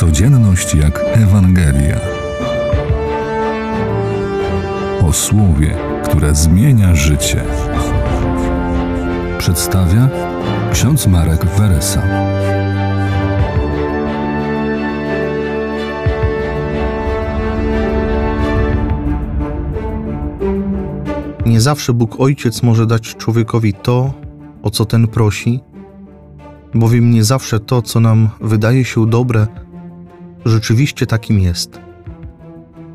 Codzienność jak Ewangelia. O słowie, które zmienia życie. Przedstawia ksiądz Marek Weresa. Nie zawsze Bóg Ojciec może dać człowiekowi to, o co ten prosi, bowiem nie zawsze to, co nam wydaje się dobre, rzeczywiście takim jest.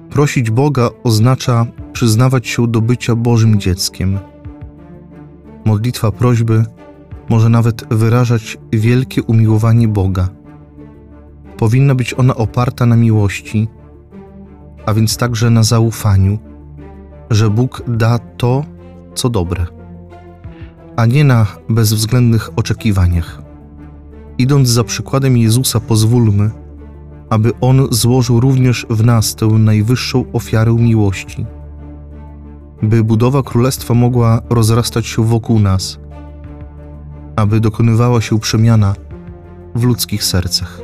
Prosić Boga oznacza przyznawać się do bycia Bożym dzieckiem. Modlitwa prośby może nawet wyrażać wielkie umiłowanie Boga. Powinna być ona oparta na miłości, a więc także na zaufaniu, że Bóg da to, co dobre, a nie na bezwzględnych oczekiwaniach. Idąc za przykładem Jezusa, pozwólmy, aby On złożył również w nas tę najwyższą ofiarę miłości, by budowa królestwa mogła rozrastać się wokół nas, aby dokonywała się przemiana w ludzkich sercach.